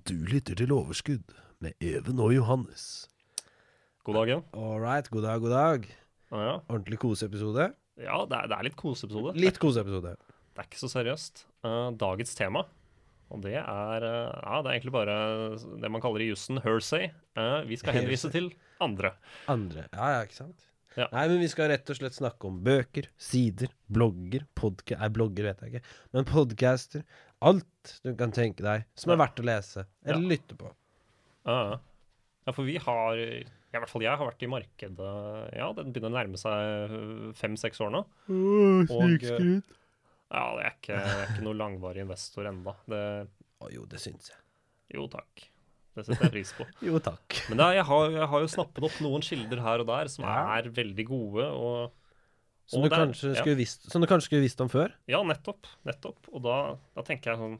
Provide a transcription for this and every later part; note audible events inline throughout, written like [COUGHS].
Og du lytter til Overskudd med Even og Johannes. God dag, Jan. All right, god dag, god dag. Ja, ja. Ordentlig koseepisode. ja det, er, det er litt koseepisode. Litt koseepisode. [LAUGHS] Det er ikke så seriøst. Uh, dagens tema, og det er uh, Ja, det er egentlig bare det man kaller i jussen hersey. Uh, vi skal henvise til andre. Andre. Ja, ja, ikke sant? Ja. Nei, men vi skal rett og slett snakke om bøker, sider, blogger, podka... Nei, blogger vet jeg ikke. Men podcaster. Alt du kan tenke deg som er verdt å lese eller Ja. lytte på. Ja, ja. for vi har ja, I hvert fall jeg har vært i markedet Ja, den begynner å nærme seg fem-seks år nå. Og, Ja, jeg er ikke, jeg er ikke noe langvarig investor enda. Oh, jo, det syns jeg. jo, takk. Det setter jeg pris på. [LAUGHS] Jo, takk. Men er- jeg, har, jeg har jo snappet opp noen kilder her og der som Ja. er veldig gode. og Som du, der- kanskje ja. skulle visst, som du kanskje skulle visst om før? Ja, nettopp. nettopp. Og da, da tenker jeg sånn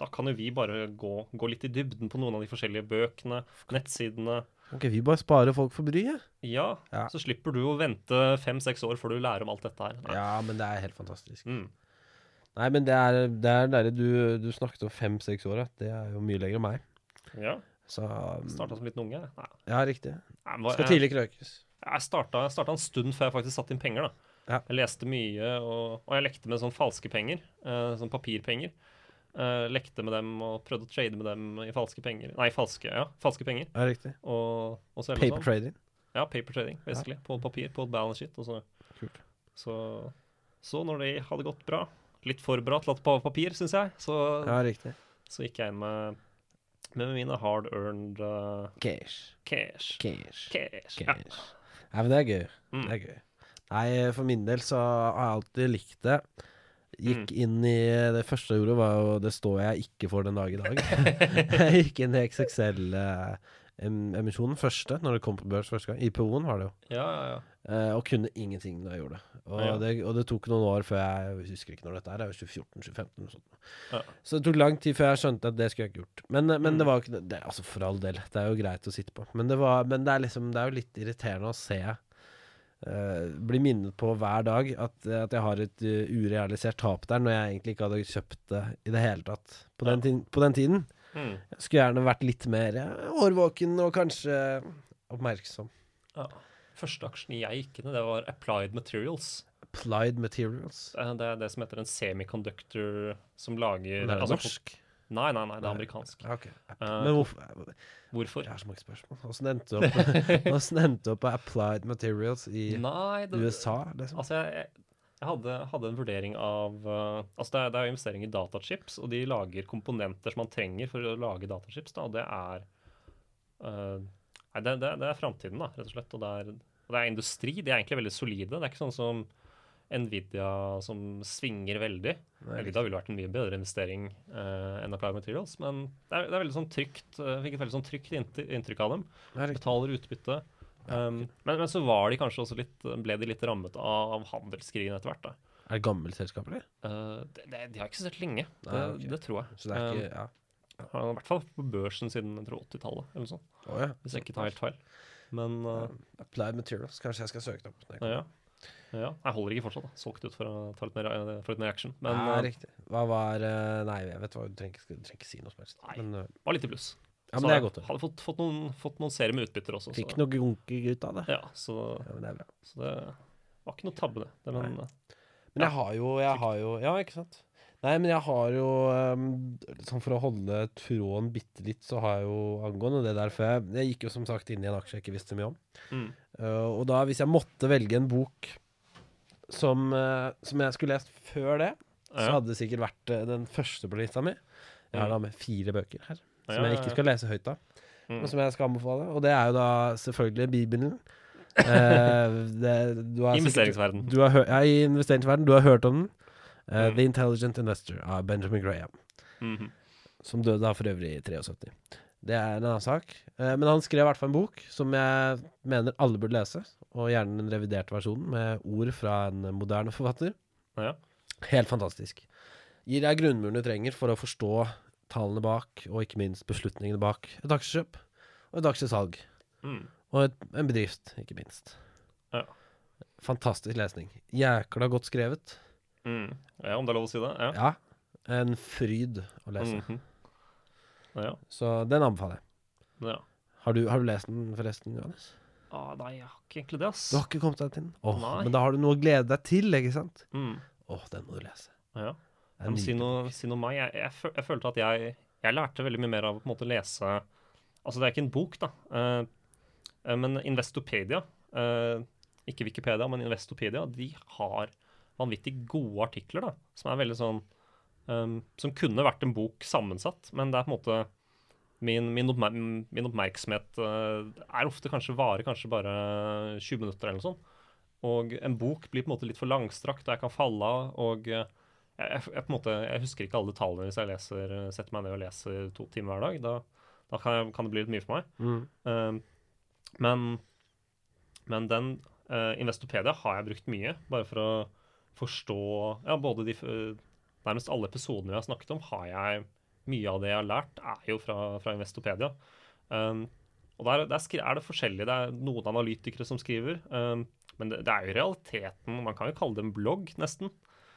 Da kan jo vi bare gå, gå litt i dybden på noen av de forskjellige bøkene, nettsidene. Ok, vi bare sparer folk for bryet. Ja, Ja. så slipper du å vente fem-seks år før du lærer om alt dette her. Nei. Ja, men det er helt fantastisk. Mm. Nei, men det er det er der du, du snakket om fem-seks år. Det er jo mye lenger enn meg. Ja, Så um, Starta som liten unge. Nei. Ja, riktig. Nei, men Skal tidlig krøkes. jeg starta, jeg starta en stund før jeg faktisk satte inn penger. da. Ja. Jeg leste mye, og, og jeg lekte med sånne falske penger. Uh, sånn papirpenger. Uh, lekte med dem og prøvde å trade med dem i falske penger. Nei, falske, ja, falske penger. Ja, riktig. Og, og så er Paper sånn. trading. Ja, paper trading, basically. På papir, på et balance sheet. Og så. Kult. Så, så når det hadde gått bra, litt for bra til at var papir, syns jeg, så, Ja, riktig. så gikk jeg inn med, med mine hard earned uh, Cash. cash. Cash. Cash. Ja. Cash. Nei, men det er gøy. Mm. Det er gøy. Nei, for min del så har jeg alltid likt det. Gikk Mm. inn i Det første jeg gjorde, var jo Det står jeg ikke for den dag i dag. [LAUGHS] [LAUGHS] jeg gikk inn i XXL-emisjonen første, når det kom på børs første gang. IPO-en var det jo. Ja, ja, ja. Eh, og kunne ingenting da jeg gjorde det. Og, Ja. det. og det tok noen år før jeg Jeg husker ikke når dette er. Det er jo 2014-2015 eller sånt. Ja. Så det tok lang tid før jeg skjønte at det skulle jeg ikke gjort. Men, eh, men Mm. det var ikke det, Altså, for all del. Det er jo greit å sitte på. Men det, var, men det er liksom Det er jo litt irriterende å se eh, Bli minnet på hver dag at, at jeg har et uh, urealisert tap der, når jeg egentlig ikke hadde kjøpt det i det hele tatt på den, ti- på den tiden. Mm. Jeg skulle gjerne vært litt mer årvåken og kanskje oppmerksom. ja. Første aksjen jeg gikk inn i, det var Applied Materials. Applied materials. Det er det som heter en semiconductor som lager Det er altså, norsk? Nei, nei, nei, det er amerikansk. Okay. ok. Eh, Men hvorfor Hvorfor? Jeg har så mange spørsmål. [LAUGHS] Åssen endte du opp, på Applied Materials i Nei, det, USA, liksom? Altså, jeg, jeg- hadde, hadde en vurdering av uh, Altså, det er, det er investering i datachips, og de lager komponenter som man trenger for å lage datachips, da, og det er uh, Nei, det, det, det er framtiden, da, rett og slett. Og det er, og det er industri. De er egentlig veldig solide. Det er ikke sånn som Nvidia som svinger veldig. Nvidia ville vært en mye bedre investering uh, enn Applied Materials, men det er, det er veldig sånn trygt uh, Fikk et veldig sånn trygt inntrykk av dem. Betaler utbytte. Um, men, men så var de kanskje også litt, ble de litt rammet av, av handelskrigen etter hvert. da. Er det gammelt selskap, eller? Uh, det, det, de har eksistert lenge, det, Nei, ok. det tror jeg. Så det er ikke Ja. Uh, har I hvert fall på børsen siden 80-tallet, eller noe sånt. Oh, ja. Hvis jeg ikke tar helt feil. Men uh, Applied Materials. Kanskje jeg skal søke det opp. jeg ja. Ja. Jeg holder ikke fortsatt. da. Solgt ut for å ta litt mer, uh, for litt mer action. Men ja, uh, riktig. Hva var eh, Nei, jeg vet hva, du trenger ikke, du trenger ikke si noe som helst. Nei. Men, eh, var litt i pluss. ja, men Så det er godt. det. Hadde fått, fått, noen, fått noen serier med utbytter også. Fikk noe gunke ut av det. Ja, så, Ja, men det er bra. så det var ikke noe tabbe, det. det men, Men jeg har jo, jeg har jo Ja, ikke sant? Nei, men jeg har jo um, Sånn for å holde tråden bitte litt, så har jeg jo angående det der før jeg, jeg gikk jo som sagt inn i en aksje jeg ikke visste mye om. mm. Uh, og da, hvis jeg måtte velge en bok som, uh, som jeg skulle lest før det, så hadde det sikkert vært uh, den første på lista mi. Jeg har Mm. da med fire bøker her, som jeg ikke skal lese høyt av. Mm. Men som jeg skal anbefale. Og det er jo da selvfølgelig Bibelen. Eh, [LAUGHS] det, du har sikkert- Du har ja, I investeringsverden. Du har hørt om den. Uh, Mm. The Intelligent Investor av Benjamin Graham. Mhm. som døde da for øvrig i 73. Det er en annen sak. Eh, men han skrev i hvert fall en bok som jeg mener alle burde lese, og gjerne den reviderte versjonen med ord fra en moderne forfatter. Ja. Helt fantastisk. Gir deg grunnmuren du trenger for å forstå tallene bak, og ikke minst beslutningene bak et aksjekjøp og et aksjesalg. Mm. Og et, en bedrift, ikke minst. Ja. Fantastisk lesning. Jækla godt skrevet. Mm. Ja, om det er lov å si det? Ja. Ja. En fryd å lese. Mhm. Ja. Så den anbefaler jeg. ja. Har du, har du lest den forresten, Johannes? Ah, nei, jeg har ikke egentlig det, ass. Du har ikke kommet deg til den? Åh, Nei. men da har du noe å glede deg til, ikke sant? Mm. Åh, den må du lese. Ja. Det er Men si nydelig. noe, si noe om meg. Jeg, jeg, føl- jeg følte at jeg, jeg lærte veldig mye mer av å på en måte lese Altså, det er ikke en bok, da. eh, eh, men Investopedia, eh, ikke Wikipedia, men Investopedia, de har vanvittig gode artikler, da. Som er veldig sånn eh, Som kunne vært en bok sammensatt, men det er på en måte Min, min, oppmer min oppmerksomhet uh, er ofte kanskje varer kanskje bare 20 minutter eller noe sånt. Og en bok blir på en måte litt for langstrakt, og jeg kan falle av. og eh, jeg, jeg, jeg, måte, jeg husker ikke alle detaljene hvis jeg leser, setter meg ned og leser to timer hver dag. Da, da kan, kan det bli litt mye for meg. Mm. Eh, men, men den uh, Investopedia har jeg brukt mye, bare for å forstå ja, både de f- Nærmest alle episodene vi har snakket om, har jeg mye av det jeg har lært, er jo fra, fra Investopedia. Um, og der, der er det forskjellig. Det er noen analytikere som skriver. Um, men det, det er jo realiteten Man kan jo kalle det en blogg, nesten.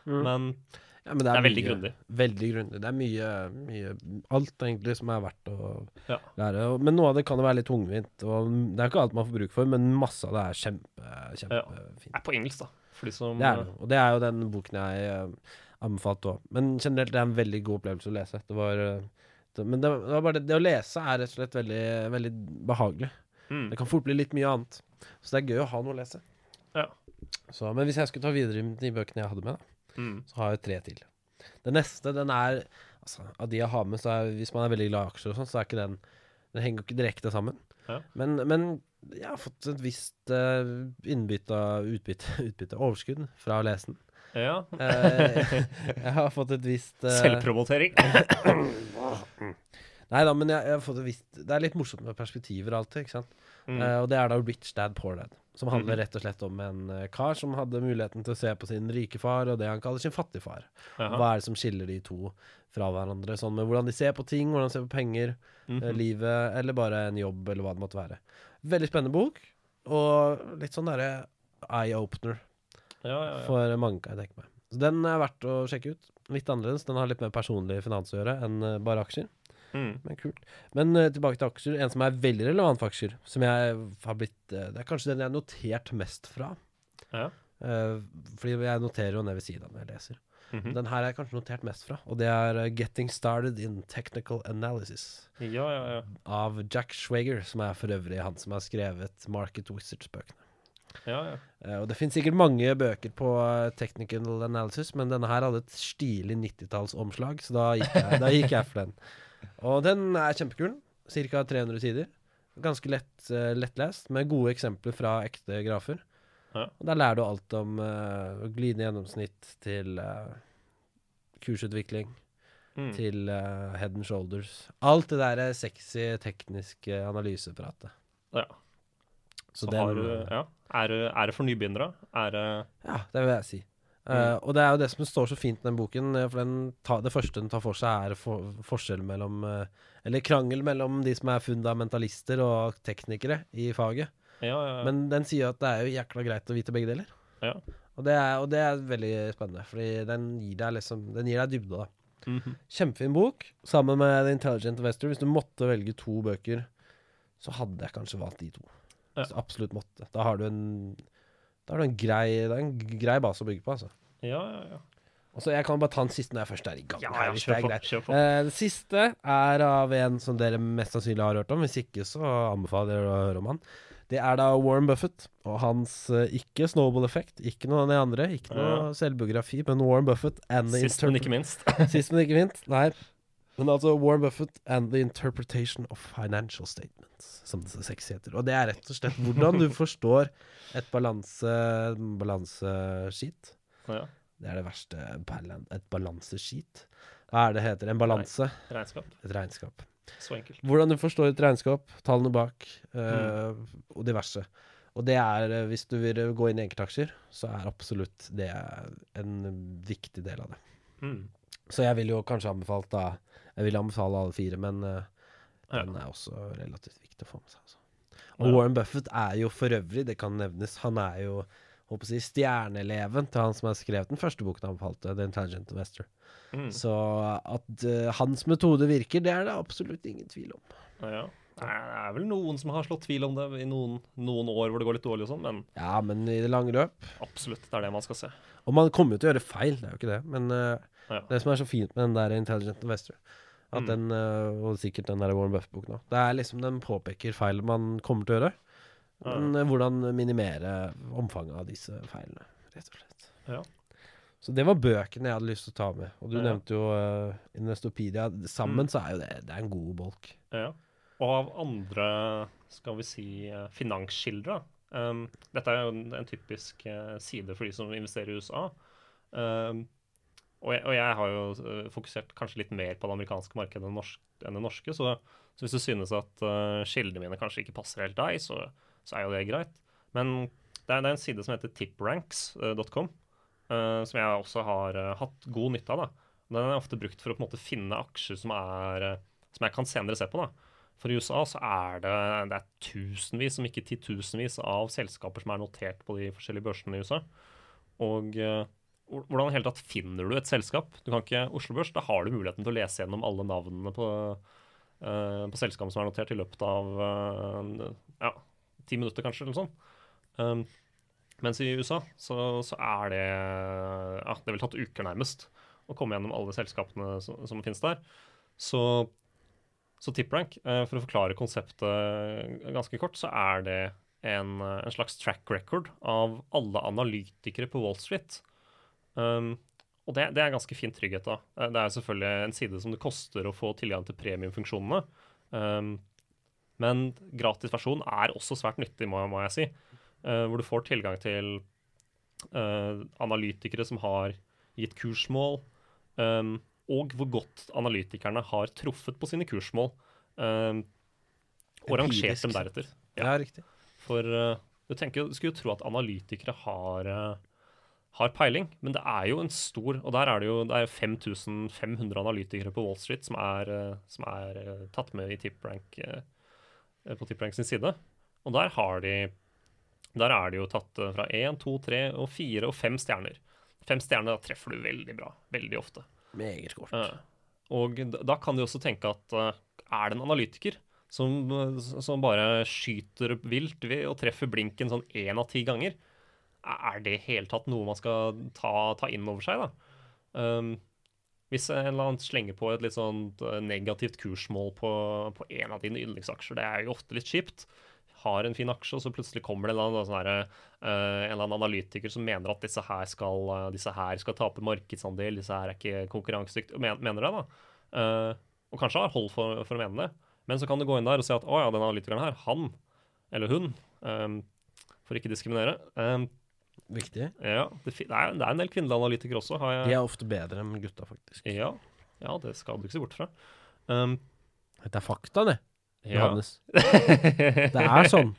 Mm. Men Ja, men det er veldig mye- grundig. Veldig grundig. Det er mye, mye Alt egentlig som er verdt å Ja. lære. Men noe av det kan jo være litt tungvint. Og det er ikke alt man får bruk for, men masse av det er kjempe, kjempefint. er på engelsk, da. For de som Det er det. Og det er jo den boken jeg anbefalte òg. Men generelt det er en veldig god opplevelse å lese. Det var, eh, det, men det, det var bare det, det å lese er rett og slett veldig, veldig behagelig. mm, Det kan fort bli litt mye annet. Så det er gøy å ha noe å lese. Ja. Så, men hvis jeg skulle ta videre de bøkene jeg hadde med, da, mm, så har jeg tre til. Den neste, den er altså, Av de jeg har med, så er hvis man er veldig glad i aksjer og sånn, så er ikke den Den henger jo ikke direkte sammen. Ja. Men, men jeg har fått et visst uh, innbytte, utbytte, [LAUGHS] utbytte, overskudd fra å lese den. Ja. Eh, [LAUGHS] jeg har fått et visst eh, Selvpromotering. [COUGHS] Nei da, men jeg, jeg har fått et visst Det er litt morsomt med perspektiver alltid, ikke sant. Mm. Eh, og det er da Rich Dad Poor Dad. Som handler Mhm. rett og slett om en kar som hadde muligheten til å se på sin rike far og det han kaller sin fattige far. Hva er det som skiller de to fra hverandre? Sånn med hvordan de ser på ting, hvordan de ser på penger, mm -hmm. livet, eller bare en jobb, eller hva det måtte være. Veldig spennende bok, og litt sånn derre eye-opener Ja, ja, ja. for mange, kan jeg tenke meg. Så den er verdt å sjekke ut. Litt annerledes. Den har litt mer personlig finans å gjøre enn eh, bare aksjer. Mm. Men kult. Men uh, tilbake til aksjer. En som er veldig relevant for aksjer, som jeg har blitt uh, Det er kanskje den jeg har notert mest fra. Ja. Uh, fordi jeg noterer jo ned ved siden av når jeg leser. Mhm. Den her er jeg kanskje notert mest fra, og det er 'Getting Started in Technical Analysis' ja, ja, ja. av Jack Schwager, som er for øvrig han som har skrevet Market Wizards-bøkene. Ja, ja. Eh, og det finnes sikkert mange bøker på eh, technical analysis, men denne her hadde et stilig 90-tallsomslag, så da gikk, jeg, da gikk jeg for den. Og den er kjempekul. Ca. 300 sider. Ganske lett, eh, lettlest, med gode eksempler fra ekte grafer. Ja. Og Der lærer du alt om uh, glidende gjennomsnitt til uh, kursutvikling, Mm. til uh, head and shoulders. Alt det der er sexy, tekniske analysepratet. Ja. Så Så den, har du, ja. er, er det for nybegynnere? Er det Ja, det vil jeg si. Eh, og det er jo det som står så fint i den boken, eh, for den ta, det første den tar for seg, er for, forskjell mellom uh, Eller krangel mellom de som er fundamentalister og teknikere i faget. Ja, ja. Men den sier at det er jo jækla greit å vite begge deler. Ja. Og det er, og det er veldig spennende, fordi den gir deg liksom Den gir deg dybde, da. Mhm. Kjempefin bok, sammen med The Intelligent Investor. Hvis du måtte velge to bøker, så hadde jeg kanskje valgt de to. Ja. Så absolutt måtte. Da har du en Da har du en grei, det en grei base å bygge på, altså. ja, ja, ja. Og så Jeg kan bare ta den siste når jeg først er i gang. Ja, ja, kjør det på, kjør på. Eh, den siste er av en som dere mest sannsynlig har hørt om. Hvis ikke, så anbefaler jeg å høre om han. Det er da Warren Buffett og hans eh, ikke Snowball Effect, ikke noe av de andre, ikke noe Ja. selvbiografi, men Warren Buffett and Sist, men ikke minst. [LAUGHS] Sist, men ikke minst. Nei. Men altså Warren Buffett and the Interpretation of Financial Statements, som det så sexy heter. Og det er rett og slett hvordan du [LAUGHS] forstår et balanse, balanseskit. Ja. Det er det verste. Et balanseskit. Hva er det heter? En balanse? Regnskap. Et regnskap. Så enkelt. Hvordan du forstår et regnskap, tallene bak, Mm. eh, og diverse. Og det er, eh, hvis du vil gå inn i enkeltaksjer, så er absolutt det en viktig del av det. Mm. Så jeg vil jo kanskje anbefalt da Jeg vil anbefale alle fire, men uh, den er også relativt viktig å få med seg. Altså. Og Ja. Warren Buffett er jo for øvrig, det kan nevnes, han er jo håper jeg, stjerneeleven til han som har skrevet den første boken han anbefalte, The Intelligent Investor. Mm. Så at uh, hans metode virker, det er det absolutt ingen tvil om. Ja. Det er vel noen som har slått tvil om det i noen, noen år hvor det går litt dårlig og sånn, men Ja, men i det lange løp absolutt, det er det man skal se. Og man kommer jo til å gjøre feil, det er jo ikke det. Men eh, Ja. det som er så fint med den der Intelligent Investor, Mm. den, eh, og sikkert den der Warren Buff-boken òg, det er liksom den påpeker feil man kommer til å gjøre. Men ja. hvordan minimere omfanget av disse feilene, rett og slett. Ja. Så det var bøkene jeg hadde lyst til å ta med. Og du Ja. nevnte jo uh, Investopedia. Sammen Mm. så er jo det, det er en god bolk. Ja. Og av andre, skal vi si, eh, finanskilder. Um, dette er jo en, en typisk uh, side for de som investerer i USA. Um, og, jeg, og jeg har jo eh, fokusert kanskje litt mer på det amerikanske markedet enn, norsk, enn det norske. Så, så hvis du synes at uh, kildene mine kanskje ikke passer helt deg, så, så er jo det greit. Men det er, det er en side som heter tipranks.com, uh, som jeg også har uh, hatt god nytte av. da. Den er ofte brukt for å på en måte finne aksjer som, er, eh, som jeg kan senere se på. da. For i USA så er det, det er tusenvis, om ikke titusenvis, av selskaper som er notert på de forskjellige børsene i USA. Og eh, hvordan helt tatt finner du et selskap? Du kan ikke Oslo Børs, da har du muligheten til å lese gjennom alle navnene på, uh, på selskapene som er notert i løpet av uh, ja, ti minutter, kanskje, eller sånn. Um, mens i USA så, så er det Ja, det ville tatt uker nærmest å komme gjennom alle selskapene som, som finnes der. Så, så TipRank, uh, for å forklare konseptet ganske kort, så er det en, eh, en slags track record av alle analytikere på Wall Street. Um, og det, det er ganske fin trygghet, da. Eh, Det er selvfølgelig en side som det koster å få tilgang til premiumfunksjonene. Um, men gratisversjonen er også svært nyttig, må, må jeg si. Uh, hvor du får tilgang til uh, analytikere som har gitt kursmål, um, og hvor godt analytikerne har truffet på sine kursmål, um, og rangert dem deretter. Ja, riktig. For uh, du, tenker, du skulle jo tro at analytikere har, har peiling, men det er jo en stor Og der er det jo det er 5500 analytikere på Wall Street som er, eh, som er eh, tatt med i TipRank, eh, på TipRank sin side. Og der har de Der er det jo tatt fra én, to, tre og fire og fem stjerner. Fem stjerner da treffer du veldig bra. Veldig ofte. Meget kort. Og da kan du også tenke at er det en analytiker som, som bare skyter vilt og treffer blinken sånn én av ti ganger, er det i hele tatt noe man skal ta, ta inn over seg, da? Um, hvis en eller annen slenger på et litt sånn eh, negativt kursmål på, på en av dine yndlingsaksjer, det er jo ofte litt kjipt. Har en fin aksje, og så plutselig kommer det en eller annen, sånn her, uh, en eller annen analytiker som mener at disse her skal, uh, disse her skal tape markedsandel, disse her er ikke konkurransedyktige, men, mener det, da. Uh, og kanskje har hold for, for å mene det. Men så kan du gå inn der og si at å ja, den analytikeren her, han eller hun, um, for ikke diskriminere eh, Viktig. Ja, det, det, er, det er en del kvinnelige analytikere også, har jeg De er ofte bedre enn gutta, faktisk. ja, ja, det skal du ikke se bort fra. Um, Dette er fakta, det, ja. Johannes. [LAUGHS] Det er sånn.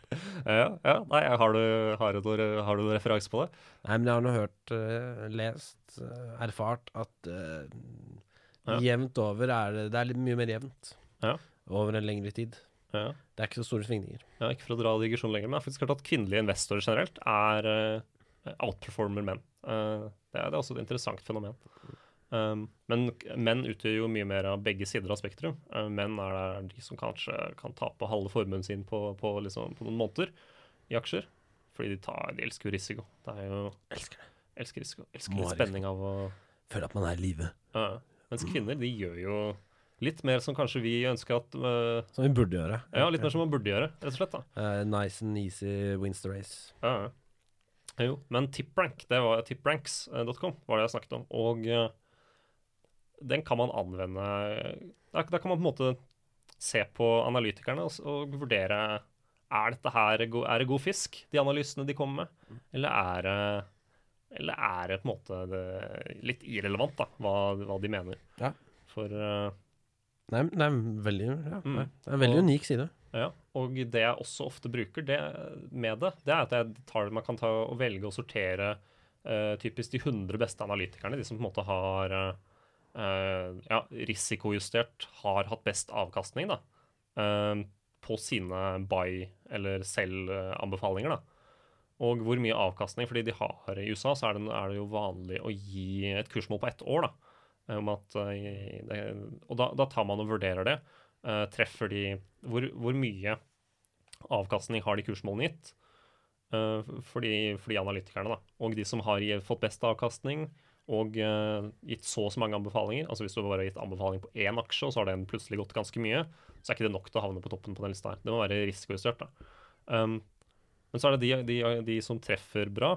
ja, ja. Nei, har du, har, du, har du noen referanse på det? Nei, men jeg har nå hørt, uh, lest, uh, erfart at uh, Ja. jevnt over er det Det er litt mye mer jevnt. Ja. Over en lengre tid. Ja. Det er ikke så store svingninger. ja, Ikke for å dra digresjonen lenger, men jeg har faktisk hørt at kvinnelige investorer generelt er outperformer menn. Uh, det, er, det er også et interessant fenomen. Um, men menn utgjør jo mye mer av begge sider av Spektrum. Uh, menn er det de som kanskje kan tape halve formuen sin på, på, liksom, på noen måneder i aksjer. Fordi de, tar, de elsker jo risiko. Det er jo Elsker det. Elsker risiko. Elsker litt spenning av å Føler at man er i live. Uh, Mens kvinner, de gjør jo litt mer som kanskje vi ønsker at uh, Som vi burde gjøre. Ja, litt mer som man burde gjøre, rett og slett. da. Uh, nice and easy wins the race. Ja. Jo, men tiprank, det var tipranks.com, var det jeg snakket om. Og eh, den kan man anvende Da, kan man på en måte se på analytikerne og, og vurdere er dette her er det god fisk, de analysene de kommer med, eller er det eller er det på en måte det, litt irrelevant da, hva, hva de mener? Ja. For uh, Nei, det er en veldig, ja, Mm. det er en veldig Og- unik side. Ja, og det jeg også ofte bruker det, med det, det er at jeg tar, man kan ta og velge å sortere uh, typisk de 100 beste analytikerne, de som på en måte har eh, ja, risikojustert, har hatt best avkastning da, uh, på sine buy- eller sell-anbefalinger. da. Og hvor mye avkastning, fordi de har i USA, så er det, er det jo vanlig å gi et kursmål på ett år. da. Om at, det, og da, da tar man og vurderer det. Eh, treffer de hvor, hvor mye avkastning har de kursmålene gitt? For, de, for de analytikerne, da. Og de som har fått best avkastning og uh, gitt så og så mange anbefalinger. Altså hvis du bare har gitt anbefaling på én aksje, og så har den plutselig gått ganske mye, så er ikke det nok til å havne på toppen på den lista her. Det må være risikojustert, da. Um, men så er det de, de, de som treffer bra,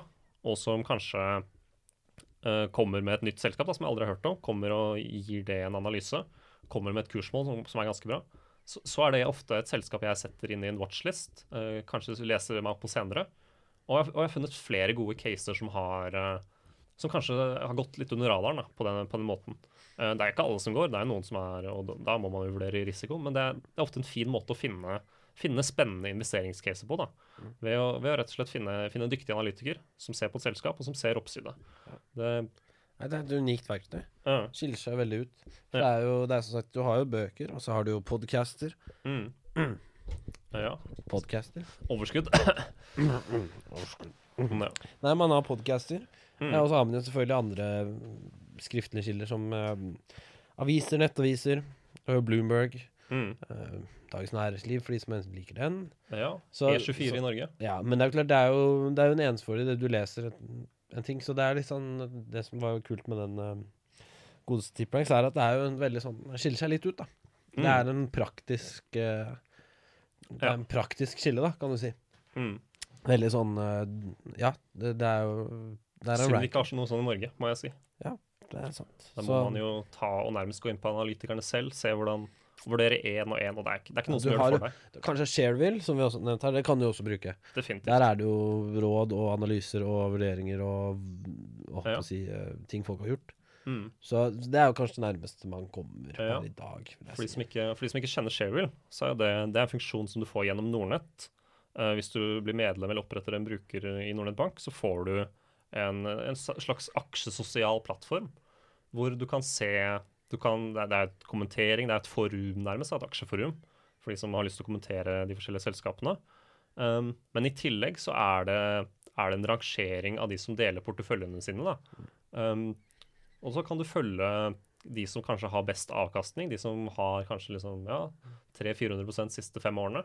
og som kanskje uh, kommer med et nytt selskap da, som jeg aldri har hørt om, kommer og gir det en analyse, kommer med et kursmål som, som er ganske bra, så, så er det ofte et selskap jeg setter inn i en watchlist, Uh, kanskje leser meg opp på senere. Og jeg, og jeg har funnet flere gode caser som har uh, som kanskje har gått litt under radaren da, på, den, på den måten. Uh, det er ikke alle som går, det er noen som er Og da- må man jo vurdere risiko, men det er, det er ofte en fin måte å finne, finne spennende investeringscaser på. da, Ved å, ved å rett og slett finne, finne en dyktig analytiker som ser på et selskap, og som ser oppside. Det, Nei, det er et unikt verktøy. ja, Skiller seg veldig ut. For det er jo, det er som sagt, du har jo bøker, og så har du jo podcaster. mm. [CLEARS THROAT] ja. Podcaster. [CLEARS THROAT] Overskudd. ja. Nei, man har podcaster. Mm. Og så har man jo selvfølgelig andre skriftlige kilder, som uh, aviser, nettaviser. Du Bloomberg, Mm. Uh, Dagens Næringsliv, for de som liker den. ja. Så- E24 så- i Norge. Ja, men det er jo klart, det er jo, det er jo en ensfordig det du leser en, ting, så det er litt sånn Det som var kult med den uh, godeste Tipranks, er at det er jo en veldig sånn det Skiller seg litt ut, da. Det Mm. er en praktisk uh, Det er Ja. en praktisk skille, da, kan du si. Mm. Veldig sånn uh, Ja, det, det er jo Det er Synd vi ikke har noe sånn i Norge, må jeg si. Det er sant. Da må Så- man jo ta og nærmest gå inn på analytikerne selv, se hvordan Vurdere én og én, og det er ikke, det er ikke noe du som gjør har det for deg. Kanskje Shareville, som vi også nevnte her, det kan du også bruke. Definitivt. Der er det jo råd og analyser og vurderinger og, og Ja. si, eh, ting folk har gjort. Mm. Så det er jo kanskje det nærmeste man kommer Ja. i dag. For, de som ikke, for de som ikke kjenner Shareville, så er det, det er en funksjon som du får gjennom Nordnett. Uh, hvis du blir medlem eller oppretter en bruker i Nordnett Bank, så får du en, en slags aksjesosial plattform hvor du kan se kan, det, er, et kommentering, det er et forum nærmest, et aksjeforum, for de som har lyst til å kommentere de forskjellige selskapene. Um, men i tillegg så er det, er det en rangering av de som deler porteføljene sine. Da. Um, og så kan du følge de som kanskje har best avkastning, de som har kanskje liksom, ja, 300-400 de siste fem årene.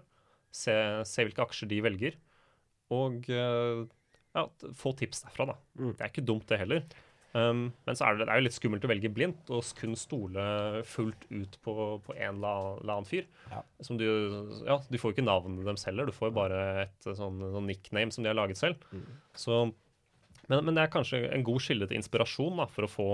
Se, se hvilke aksjer de velger, og eh, ja, få tips derfra, da. Mm. Det er ikke dumt, det heller. Um, men så er det, det er jo litt skummelt å velge blindt og kun stole fullt ut på, på en eller annen- fyr. Ja. Som du, ja, du får jo ikke navnet deres heller, du får jo bare et sånn, sånn nickname som de har laget selv. Mm. Så, men, men det er kanskje en god skille til inspirasjon da, for å få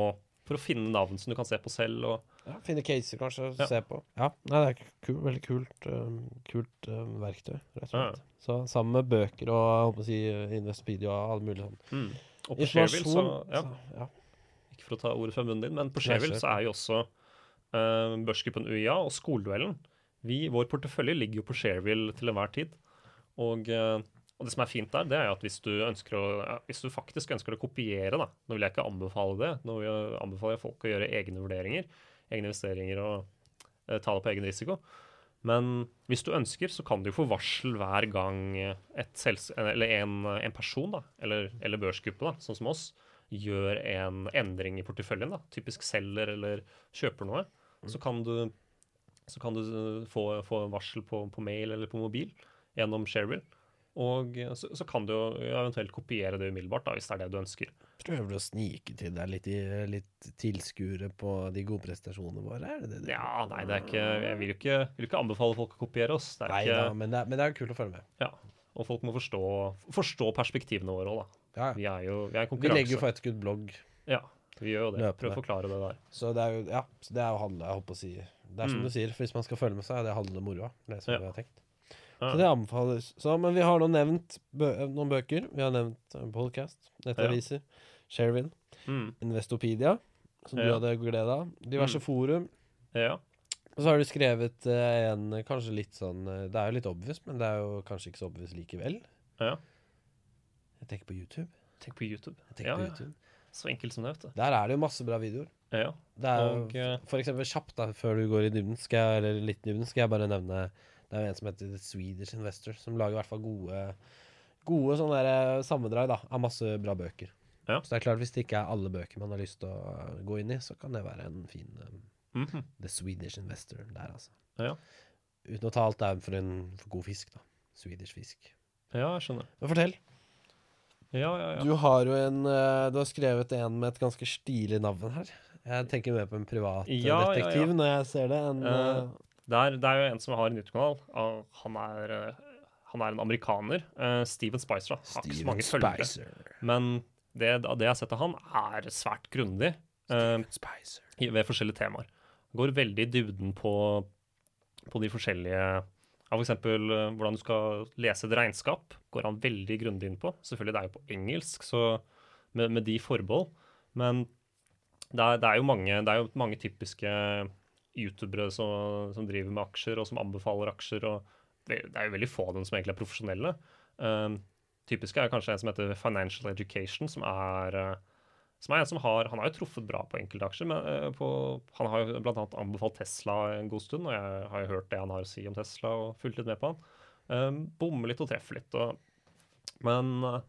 for å finne navn som du kan se på selv. Og, Ja, finne caser, kanskje, Ja. se på. Ja, nei, det er kul, veldig kult, um, kult um, verktøy, rett og slett. Så sammen med bøker og jeg håper å si, uh, Investopedia og alle mulige sånn mm. Og på Shareville, så, ja, så ja. ikke for å ta ordet fra munnen din, men på Nei, så er jo også uh, børsgruppen UiA og skoleduellen Vi, Vår portefølje ligger jo på Shareville til enhver tid. Og, eh, og det som er fint der, det er at hvis du, ønsker å, ja, hvis du faktisk ønsker å kopiere, da Nå vil jeg ikke anbefale det, nå vil jeg anbefale folk å gjøre egne vurderinger, egne investeringer og eh, ta det på egen risiko. Men hvis du ønsker, så kan du jo få varsel hver gang en, en person, da, eller, eller børsgruppe, da, sånn som oss, gjør en endring i porteføljen, da, typisk selger eller kjøper noe, så kan du, så kan du få, få varsel på, på mail eller på mobil gjennom Shareville. Og så, så kan du jo eventuelt kopiere det umiddelbart, da, hvis det er det du ønsker. Prøver du å snike til deg litt, litt tilskuere på de gode prestasjonene våre? Er det det du Ja, nei, det er ikke Jeg vil jo ikke, vil ikke anbefale folk å kopiere oss. Det Nei ikke, da, men det, er, men det er kult å følge med. Ja, og folk må forstå, forstå perspektivene våre òg, da. Ja. Vi er jo vi er en Vi legger jo for et skudd blogg, Ja, vi gjør jo det. Prøv å forklare det der. så det er jo ja, det er jo handle, jeg håper å si Det er som Mm. du sier, for hvis man skal følge med, så er det handle moroa. Det er som Ja. vi har tenkt. Ja. Så det anbefales. Så, men vi har nå nevnt bø noen bøker. Vi har nevnt podcast, nettaviser, Shareville, Mm. Investopedia, som du Ja. hadde glede av. Diverse Mm. forum. Ja. Og så har du skrevet eh, en kanskje litt sånn eh, Det er jo litt obvious, men det er jo kanskje ikke så obvious likevel. ja. Jeg tenker på YouTube. Tenk på YouTube. Jeg tenker Ja, på ja. YouTube. Så enkelt som det, vet du. Der er det jo masse bra videoer. Ja. Det er Og, eh, For eksempel kjapt, da, før du går i dybden, skal jeg, eller litt dybden, skal jeg bare nevne Det er jo en som heter The Swedish Investor, som lager i hvert fall gode Gode sånne der, eh, sammendrag da, av masse bra bøker. Ja. Så det er klart, hvis det ikke er alle bøker man har lyst til å eh, gå inn i, så kan det være en fin um, mm -hmm. The Swedish Investor der, altså. Ja. Uten å ta alt der for en for god fisk, da. Swedish fisk. ja, jeg skjønner. Men fortell. Ja, ja, ja. Du har jo en eh, Du har skrevet en med et ganske stilig navn her. Jeg tenker mer på en privatdetektiv Ja, ja, ja. detektiv når jeg ser det, enn uh, Det er, det er jo en som har en YouTube-kanal. Han, er, eh, han er en amerikaner. Uh, Steven Spicer. da. Har ikke så mange følgere. Men det, det jeg har sett av han, er svært grundig uh, ved forskjellige temaer. Går veldig i dybden på, på de forskjellige ja, For eksempel eh, hvordan du skal lese et regnskap, går han veldig grundig inn på. Selvfølgelig, det er jo på engelsk, så med, med de forbehold. Men det er, det er jo mange, det er jo mange typiske youtubere som, som driver med aksjer, og som anbefaler aksjer. og Det er jo veldig få av dem som egentlig er profesjonelle. Um, typisk er kanskje en som heter Financial Education, som er eh, som er en som har Han har jo truffet bra på enkelte aksjer. Men, eh, på, han har jo bl.a. anbefalt Tesla en god stund, og jeg har jo hørt det han har å si om Tesla, og fulgt litt med på han. Um, bommer litt og treffer litt. Og, men eh,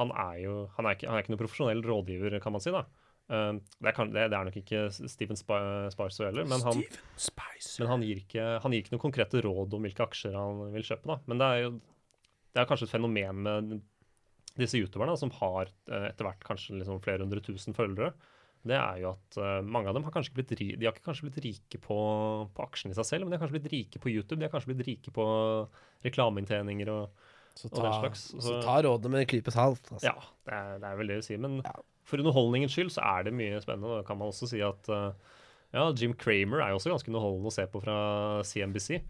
han er jo han er, ikke, han er ikke noen profesjonell rådgiver, kan man si. da. Um, det, kan- det, det er nok ikke Steven Sparso heller, men han, Spicer. men han gir, ikke, han gir ikke noen konkrete råd om hvilke aksjer han vil kjøpe. da. Men det er jo det er kanskje et fenomen med disse youtuberne som har eh, etter hvert kanskje liksom flere hundre tusen følgere. Det er jo at eh, mange av dem har kanskje ikke blitt, de har ikke kanskje blitt rike på, på aksjene i seg selv, men de har kanskje blitt rike på YouTube. De har kanskje blitt rike på reklameinntjeninger og Så og den ta, slags, så så- ta rådene med en klype salt. Altså. Ja, det er, det er vel det å si. Men Ja. for underholdningens skyld så er det mye spennende. Da kan man også si at eh, ja, Jim Cramer er jo også ganske underholdende å se på fra CNBC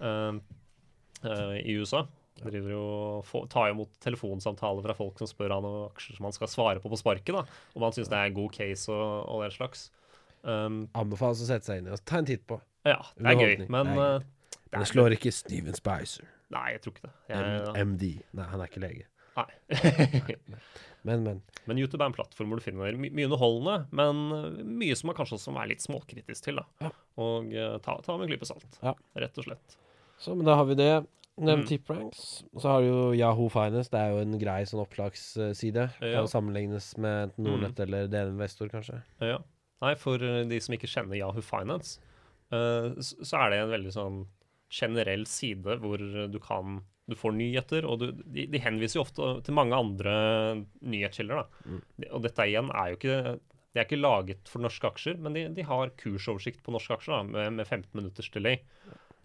uh, uh, i USA. Driver jo få- tar imot telefonsamtaler fra folk som spør han om aksjer som han skal svare på på sparket. da, Om han syns det er en god case og, og den slags. Um, Anbefales å sette seg inn i og ta en titt på. ja, det er gøy, men Det er eh, det slår ikke Steven Spicer. Nei, jeg tror ikke det. Jeg, MD. Nei, han er ikke lege. nei. Men, men. Men YouTube er en plattform hvor du finner my mye underholdende, men uh, mye som man kanskje også være litt småkritisk til. da. Ja. Og uh, ta, ta med en klype salt, Ja. rett og slett. Så, men da har vi det. Nevnt Mm. pranks. Så har du jo Yahoo Finance. Det er jo en grei sånn opplagsside. Ja. Kan sammenlignes med enten Nordnett eller DN Investor, kanskje. Ja. Nei, for uh, de som ikke kjenner Yahoo Finance, uh, så er det en veldig sånn generell side hvor du kan du får nyheter, og du, de, de henviser jo ofte til mange andre nyhetskilder. Mm. Og dette igjen er jo ikke det er ikke laget for norske aksjer, men de, de har kursoversikt på norske aksjer da, med, med 15 minutters delay.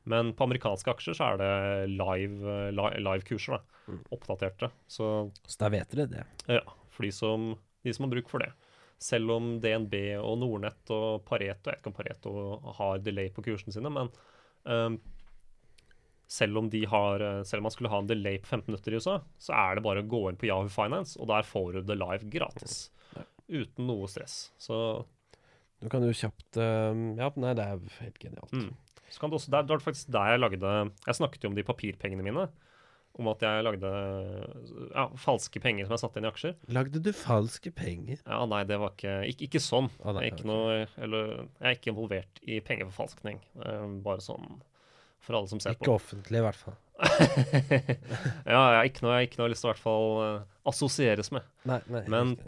Men på amerikanske aksjer så er det live, live, live-kurser, da, Mm. oppdaterte. Så Så da vet dere det. ja, for de som, de som har bruk for det. Selv om DNB og Nordnett og Pareto Jeg vet ikke om Pareto har delay på kursene sine, men ehm, selv om de har eh, Selv om man skulle ha en delay på 15 minutter i USA, så er det bare å gå inn på Yahoo Finance, og der får du det live gratis. Uten noe stress. Så, Du kan jo kjapt eh, Ja, nei, det er helt genialt. mm. så kan du også der, Det var faktisk der jeg lagde Jeg snakket jo om de papirpengene mine. Om at jeg lagde ja, falske penger som jeg satte inn i aksjer. Lagde du falske penger? Ja, nei, det var ikke Ikke, ikke sånn. Ah, nei, jeg, er ikke noe, eller, jeg er ikke involvert i pengeforfalskning. Eh, bare sånn for alle som ser Ikke på. offentlig, i hvert fall. [LAUGHS] ja, jeg har ikke noe jeg har ikke noe lyst til å i hvert fall eh, assosieres med. Nei, nei. Men-.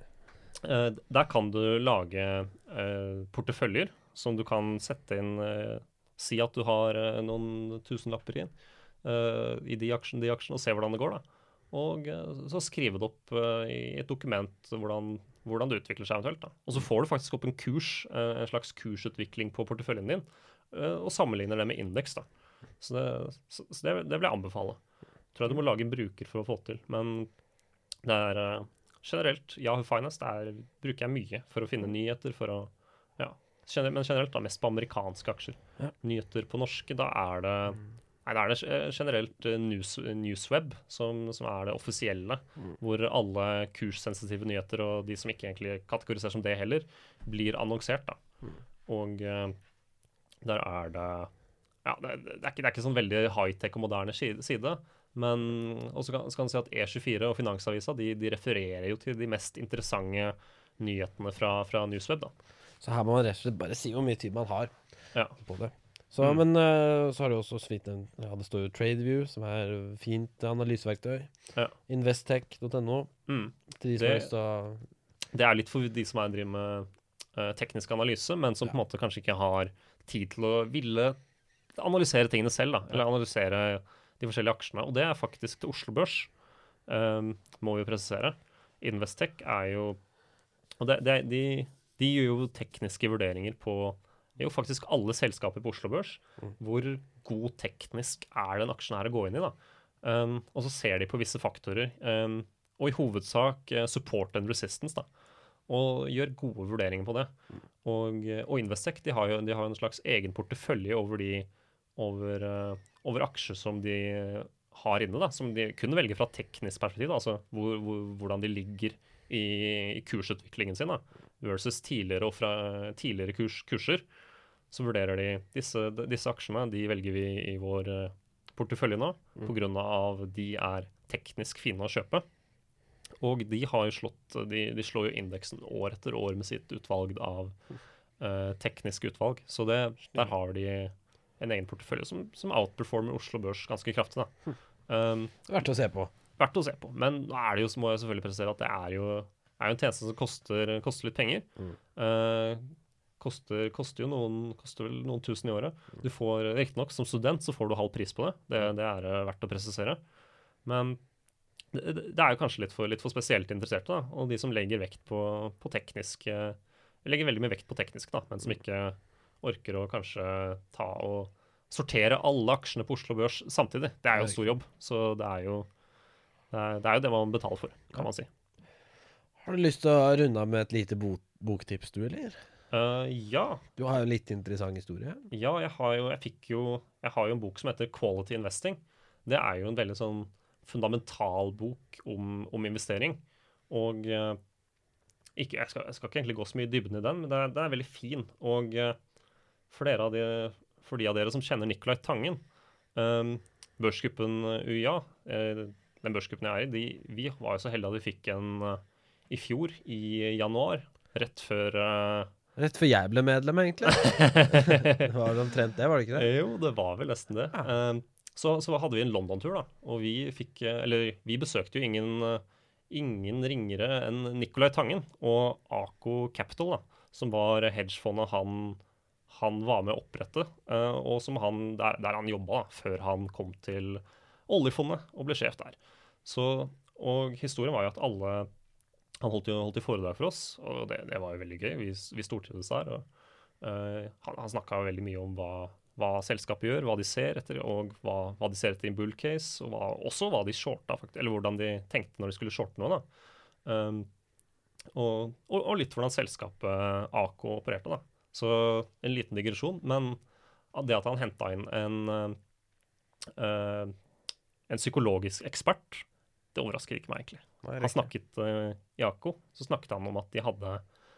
Eh, der kan du lage uh, porteføljer som du kan sette inn Si at du har noen tusenlapper i, i de aksjene, de aksjene, og se hvordan det går. da. Og så skrive det opp i et dokument hvordan, hvordan det utvikler seg eventuelt. da. Og så får du faktisk opp en kurs, en slags kursutvikling på porteføljen din, og sammenligner det med indeks. da. Så, det, så, så det, det vil jeg anbefale. Tror jeg du må lage en bruker for å få til. Men det er eh, generelt Yahoo Finance det er, bruker jeg mye for å finne nyheter. for å, ja, generelt, Men generelt da, mest på amerikanske aksjer. Ja. Nyheter på norske, da er det Nei, da er det eh, generelt eh, news, Newsweb som, som er det offisielle. Mm. Hvor alle kurssensitive nyheter og de som ikke egentlig kategoriseres som det heller, blir annonsert. da. Mm. Og Der er det Ja, det, det, er, ikke, det er ikke sånn veldig high-tech og moderne side. men også kan, kan si at E24 og Finansavisa de, de, refererer jo til de mest interessante nyhetene fra, fra Newsweb. da. Så her må man rett og slett bare si hvor mye tid man har ja. på det. Så, mm. Men uh, så har du også så vidt ja, det står jo TradeView, som er fint analyseverktøy. Ja. Investtech.no. Mm. Til de som det, har lyst til å Det er litt for de som er driver med uh, teknisk analyse, men som ja. på en måte kanskje ikke har tid til å ville analysere tingene selv, da. Eller analysere de forskjellige aksjene. Og det er faktisk til Oslo Børs, um, må vi presisere. Investec er jo Og det, det, de, de, gjør jo tekniske vurderinger på det er jo faktisk alle selskaper på Oslo Børs. Mm. Hvor god teknisk er den aksjen her å gå inn i? da? Um, og så ser de på visse faktorer. Um, og i hovedsak uh, support and resistance. da, Og gjør gode vurderinger på det. Mm. Og, og Investec de har jo de har en slags egen portefølje over de over, uh, over aksjer som de har inne, da, som de kunne velge fra teknisk perspektiv. Da, altså hvor, hvor, hvordan de ligger i, i kursutviklingen sin da, versus tidligere, og fra, tidligere kurs, kurser. Så vurderer de disse, disse, aksjene de velger vi i vår uh, portefølje nå mm. pga. de er teknisk fine å kjøpe. Og de har slått De, de slår jo indeksen år etter år med sitt utvalg av uh, tekniske utvalg. Så det, der har de en egen portefølje som, som outperformer Oslo Børs ganske kraftig. da. Um, verdt å se på. Verdt å se på. Men nå er det jo, så må jeg selvfølgelig presisere at det er jo, er jo en tjeneste som koster, koster litt penger. Mm. Uh, koster, koster, jo noen, koster vel noen tusen i året. Du får, Riktignok, som student så får du halv pris på det. Det, det er uh, verdt å presisere. Men det, det, er jo kanskje litt for, litt for spesielt interesserte, da. Og de som legger vekt på, på teknisk uh, Legger veldig mye vekt på teknisk, da, men som ikke orker å kanskje ta og sortere alle aksjene på Oslo Børs samtidig. Det er jo en stor jobb. Så det er jo det, er, det, er jo det man betaler for, kan man si. Har du lyst til å runde av med et lite bok boktips, du, eller? Uh, ja. Du har jo en litt interessant historie? Ja, jeg har jo, jeg fikk jo, jeg har jo en bok som heter Quality Investing. Det er jo en veldig sånn fundamental bok om, om investering. Og uh, ikke, jeg, skal, jeg, skal, ikke egentlig gå så mye i dybden i den, men det det er veldig fin. Og uh, for, av de, for, de, av dere som kjenner Nicolai Tangen, um, børsgruppen UiA, uh, den børsgruppen jeg er i, de, vi var jo så heldige at vi fikk en uh, i fjor, i januar, rett før uh, Rett før jeg ble medlem, egentlig. [LAUGHS] det var omtrent det, var det ikke det? Jo, det var vel nesten det. Ja. så, så, hadde vi en London-tur, da. Og vi fikk Eller vi besøkte jo ingen, ingen ringere enn Nicolai Tangen og Aco Capital, da, som var hedgefondet han han var med å opprette, uh, og som han, der, der han jobba før han kom til oljefondet og ble sjef der. Så, og historien var jo at alle Han holdt jo holdt i foredrag for oss, og det, det, var jo veldig gøy. Vi, vi stortrivdes der. og uh, Han, han snakka veldig mye om hva, hva, selskapet gjør, hva de ser etter, og hva, hva de ser etter i en bull case, og hva, også hva de shorta, faktisk, eller hvordan de tenkte når de skulle shorte noe. da. Um, og, og, litt hvordan selskapet AK opererte. da. Så en liten digresjon. Men det at han henta inn en, uh, en psykologisk ekspert, det overrasker ikke meg, egentlig. Nei, han snakket uh, i AKO, så snakket han om at de hadde,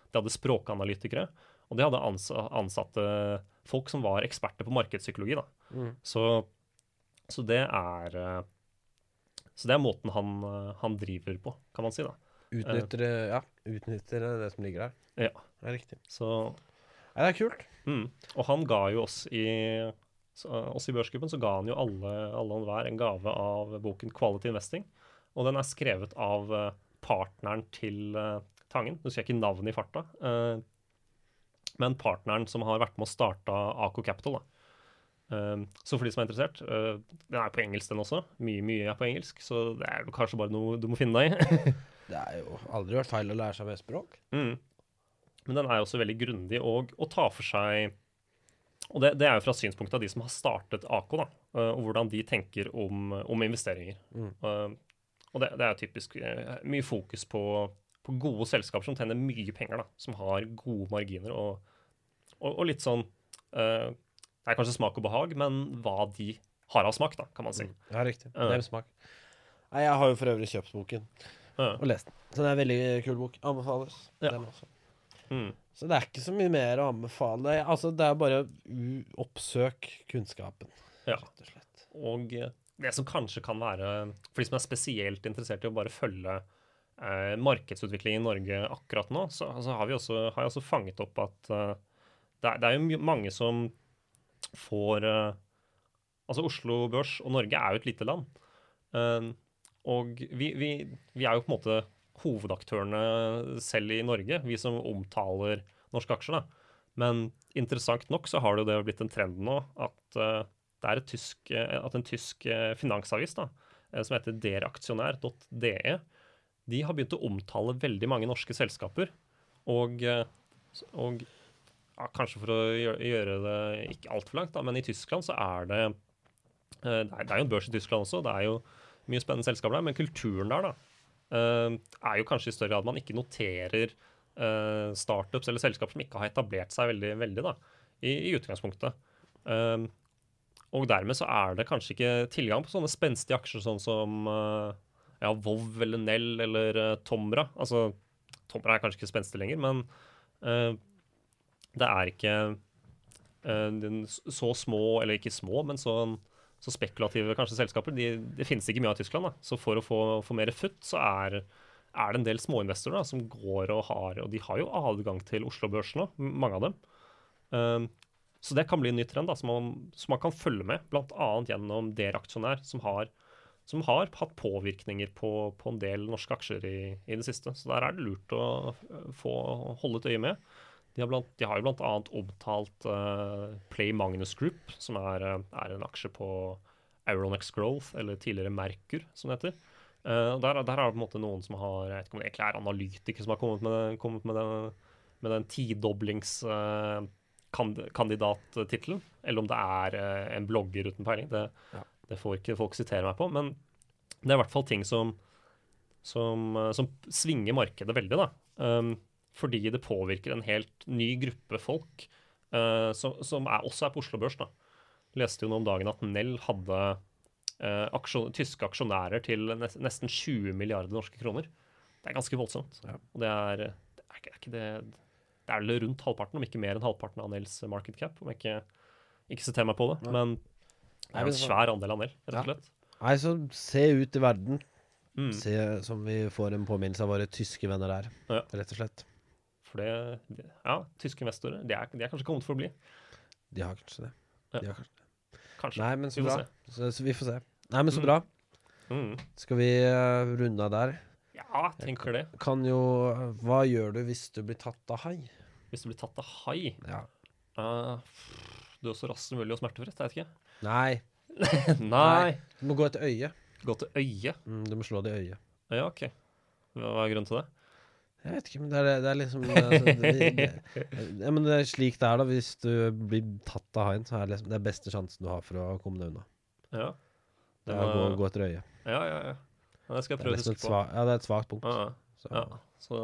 de hadde språkanalytikere. Og de hadde ansatte folk som var eksperter på markedspsykologi. da. Mm. Så, så, det er uh, så det er måten han, han, driver på, kan man si. da. Utnytter, uh, ja, utnytter det som ligger der. Ja. Det er riktig. Så ja, det er kult. Mm. Og han ga jo oss i oss i børsgruppen så ga han jo alle, alle og enhver en gave av boken 'Quality Investing'. Og den er skrevet av uh, partneren til uh, Tangen. Du ser ikke navnet i farta. Uh, men partneren som har vært med å starte Aco Capital. da. så for de som er interessert Den er på engelsk, den også. Mye mye er på engelsk, så det er kanskje bare noe du må finne deg i. [LAUGHS] det er jo aldri vært feil å lære seg mer språk. Mm. Men den er også veldig grundig og, og tar for seg Og det, det, er jo fra synspunktet av de som har startet AK, da, eh, og hvordan de tenker om, om investeringer. Mm. Uh, og det, det, er typisk uh, mye fokus på, på, gode selskaper som tjener mye penger, da, som har gode marginer, og, og, og litt sånn uh, Det er kanskje smak og behag, men hva de har av smak, da, kan man si. Mm. Ja, riktig. Det er smak. Nei, jeg har jo for øvrig kjøpt boken og lest den. Så det er en veldig kul bok. Anbefales. Ja. Den også. Mm. Så det er ikke så mye mer å anbefale. Altså, det er bare å oppsøk kunnskapen, Ja. rett og slett. Og eh, det som kanskje kan være For de som er spesielt interessert i å bare følge eh, markedsutviklingen i Norge akkurat nå, så, altså, har, vi også, har jeg også fanget opp at uh, det, er, det er jo mange som får uh, Altså Oslo Børs og Norge er jo et lite land. Uh, og vi, vi, vi er jo på en måte hovedaktørene selv i Norge, vi som omtaler norske aksjer. da. Men interessant nok så har det jo det blitt en trend nå at eh, det er tysk, eh, at en tysk eh, finansavis da, som heter deraksjonær.de, de har begynt å omtale veldig mange norske selskaper. Og, og ja, kanskje for å gjøre, det ikke altfor langt, da, men i Tyskland så er det det er, jo en børs i Tyskland også, det er jo mye spennende selskaper der, men kulturen der da, er jo kanskje i større grad man ikke noterer eh, startups eller selskaper som ikke har etablert seg veldig, veldig da, i, i utgangspunktet. Um, og dermed så er det kanskje ikke tilgang på sånne spenstige aksjer sånn som uh, ja, Vov eller Nell eller uh, Tomra. Altså, Tomra er kanskje ikke spenstig lenger, men uh, det er ikke eh, så små, eller ikke små, men så, så spekulative kanskje selskaper. De, det finnes ikke mye av Tyskland. da. Så for å få, få mer futt, så er, er det en del småinvestorer da, som går og har Og de har jo adgang til Oslo-børsen nå, mange av dem. Um, så det kan bli en ny trend da, som, man, som man kan følge med, bl.a. gjennom Deraksjonær, som har, som har hatt påvirkninger på, på en del norske aksjer i, i det siste. Så der er det lurt å få holde et øye med. De har, blant, de har jo bl.a. omtalt uh, Play Magnus Group, som er, øh, er en aksje på Aeronex Growth, eller tidligere Merkur, som det heter. Uh, der, der er det på en måte noen som har Jeg vet ikke om det egentlig er analytikere som har kommet med, kommet med den, med den tidoblingskandidattittelen. Uh, eller om det er eh, en blogger uten peiling. Det, Ja. det får ikke folk sitere meg på. Men det er i hvert fall ting som, som, eh, som svinger markedet veldig, da. Um, fordi det påvirker en helt ny gruppe folk uh, som, som er, også er på Oslo Børs. da. Leste jo nå om dagen at Nell hadde uh, aksjon, tyske aksjonærer til nesten 20 milliarder norske kroner. Det er ganske voldsomt. Ja. Og det er, det er, ikke, det det er vel rundt halvparten, om ikke mer enn halvparten av Nels market cap. Om jeg ikke, ikke sitter meg på det. Ja. Men det er en svær andel av Nell, rett og slett. Nei, så se ut i verden. Mm. Se som vi får en påminnelse av våre tyske venner der, Ja. rett og slett. For det, Ja, tyske investorer, de er, de er kanskje kommet for å bli. De har kanskje det. De har kanskje det. Kanskje. Nei, men så Vi bra. Så, så vi får se. Nei, men så Mm. bra. Mm. Skal vi uh, runde av der? Ja, tenker det. Kan jo Hva gjør du hvis du blir tatt av hai? Hvis du blir tatt av hai Ja. uh, Du er så rask som mulig og smertefritt, jeg vet ikke. Nei. [LAUGHS] Nei. Du må gå etter øyet. Gå til øyet. Mm, du må slå det i øyet. Ja, OK. Hva er grunnen til det? Jeg vet ikke, men det er, det er liksom altså, det, det, ja, men det er slik det er, da. Hvis du blir tatt av haien, så er det liksom det er beste sjansen du har for å komme deg unna. Ja. Det er å gå, gå etter øyet. Ja, ja, ja. ja det skal jeg prøve å huske på. Svag, ja, det er et svakt punkt. Ja. Så, Ja, så,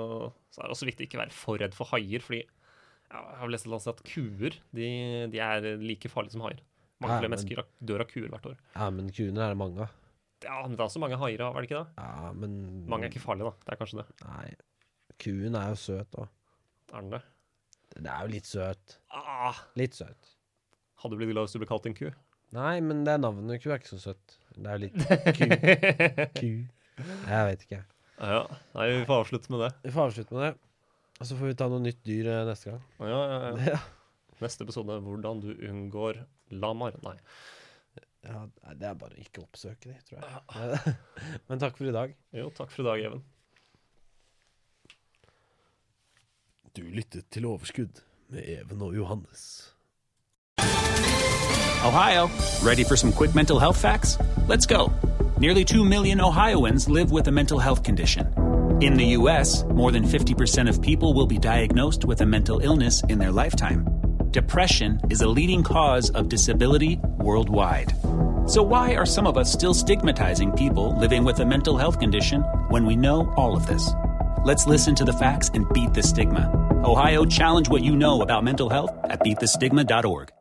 så er det også viktig å ikke være for redd for haier, fordi ja, jeg har lest at kuer de, de er like farlige som haier. Mange flere men- mennesker dør av kuer hvert år. ja, men kuene er det mange av. Ja, men det er også mange haier er det ikke det? Ja, men Mange er ikke farlige, da. Det er kanskje det. Nei. Kuen er jo søt òg. Er den det? Det er jo litt søt. Ah, Litt søt. hadde du blitt glad hvis du ble kalt en ku? Nei, men det er navnet ku er ikke så søtt. Det er jo litt [LAUGHS] ku. ku. Jeg vet ikke. Ja, nei, vi får avslutte med det. Vi får avslutte med det. Og så får vi ta noe nytt dyr eh, neste gang. Ja, ja, ja. [LAUGHS] Ja. Neste episode hvordan du unngår lamar. Nei. ja, det er bare å ikke oppsøke de, tror jeg. [LAUGHS] Men takk for i dag. Jo, takk for i dag, Even. Du lyttet til Overskudd med Even og Johannes. Ohio, ready for some quick mental health facts? Let's go. Nearly 2 million Ohioans live with a mental health condition. In the U.S., more than 50% of people will be diagnosed with a mental illness in their lifetime. Depression is a leading cause of disability worldwide. So, why are some of us still stigmatizing people living with a mental health condition when we know all of this? Let's listen to the facts and beat the stigma. Ohio, challenge what you know about mental health at beatthestigma.org.